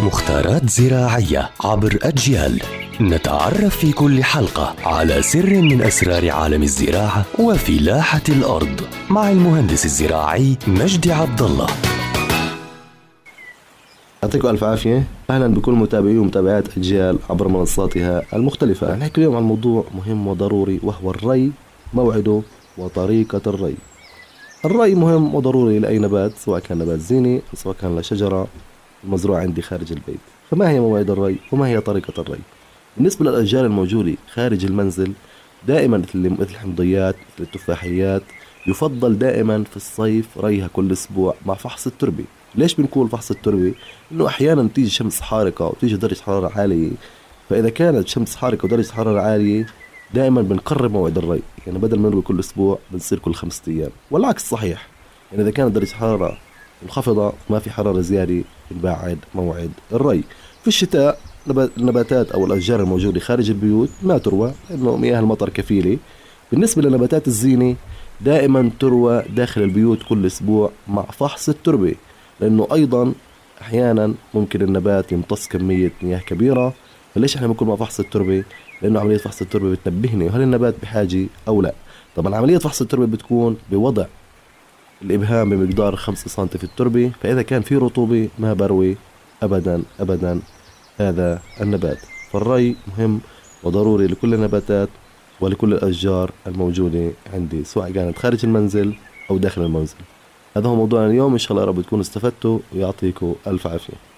مختارات زراعية عبر أجيال. نتعرف في كل حلقة على سر من أسرار عالم الزراعة وفلاحة الأرض مع المهندس الزراعي مجدي عبد الله. يعطيكم ألف عافية. أهلا بكل متابعي ومتابعات أجيال عبر منصاتها المختلفة. نحكي اليوم عن موضوع مهم وضروري وهو الري موعده وطريقة الري. الري مهم وضروري لأي نبات سواء كان نبات زيني سواء كان لشجرة المزروعة عندي خارج البيت. فما هي موعد الري وما هي طريقة الري. بالنسبة للأشجار الموجودة خارج المنزل دائما مثل الحمضيات مثل التفاحيات يفضل دائما في الصيف ريها كل أسبوع مع فحص التربة. ليش بنقول فحص التربة؟ إنه أحيانا تيجي شمس حارقة وتيجي درجة حرارة عالية. فإذا كانت شمس حارقة ودرجة حرارة عالية دائما بنقرب موعد الري. يعني بدل ما نروي كل أسبوع بنصير كل خمسة أيام. والعكس صحيح. يعني إذا كانت درجة حرارة منخفضة ما في حرارة زيادة بنبعد موعد الري. في الشتاء النباتات أو الأشجار الموجودة خارج البيوت ما تروى لأنه مياه المطر كفيلة. بالنسبة لنباتات الزينة دائما تروى داخل البيوت كل أسبوع مع فحص التربة لأنه أيضا أحيانا ممكن النبات يمتص كمية مياه كبيرة. فليش إحنا بنكون مع فحص التربة؟ لأنه عملية فحص التربة بتنبهني هل النبات بحاجة أو لا. طبعا عملية فحص التربة بتكون بوضع الإبهام بمقدار 5 سم في التربة فإذا كان في رطوبة ما بروي أبدا أبدا هذا النبات. فالري مهم وضروري لكل النباتات ولكل الأشجار الموجودة عندي سواء كانت خارج المنزل أو داخل المنزل. هذا هو موضوعنا اليوم. إن شاء الله رب تكونوا استفدتوا ويعطيكم ألف عافية.